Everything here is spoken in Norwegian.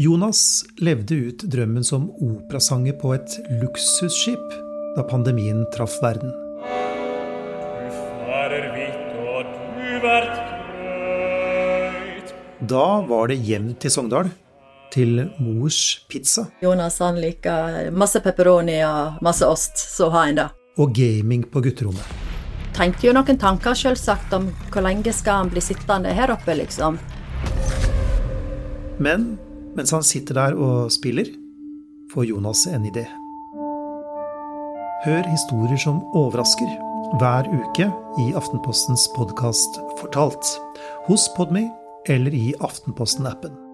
Jonas levde ut drømmen som operasanger på et luksusskip da pandemien traff verden. Da var det hjem til Sogndal, til mors pizza Jonas han liker masse pepperoni og masse ost, så har han det. og gaming på gutterommet. Tenkte jo noen tanker selvsagt om hvor lenge skal han bli sittende her oppe, liksom. Men mens han sitter der og spiller, får Jonas en idé. Hør historier som overrasker hver uke i Aftenpostens podkast Fortalt, hos Podme eller i Aftenposten-appen.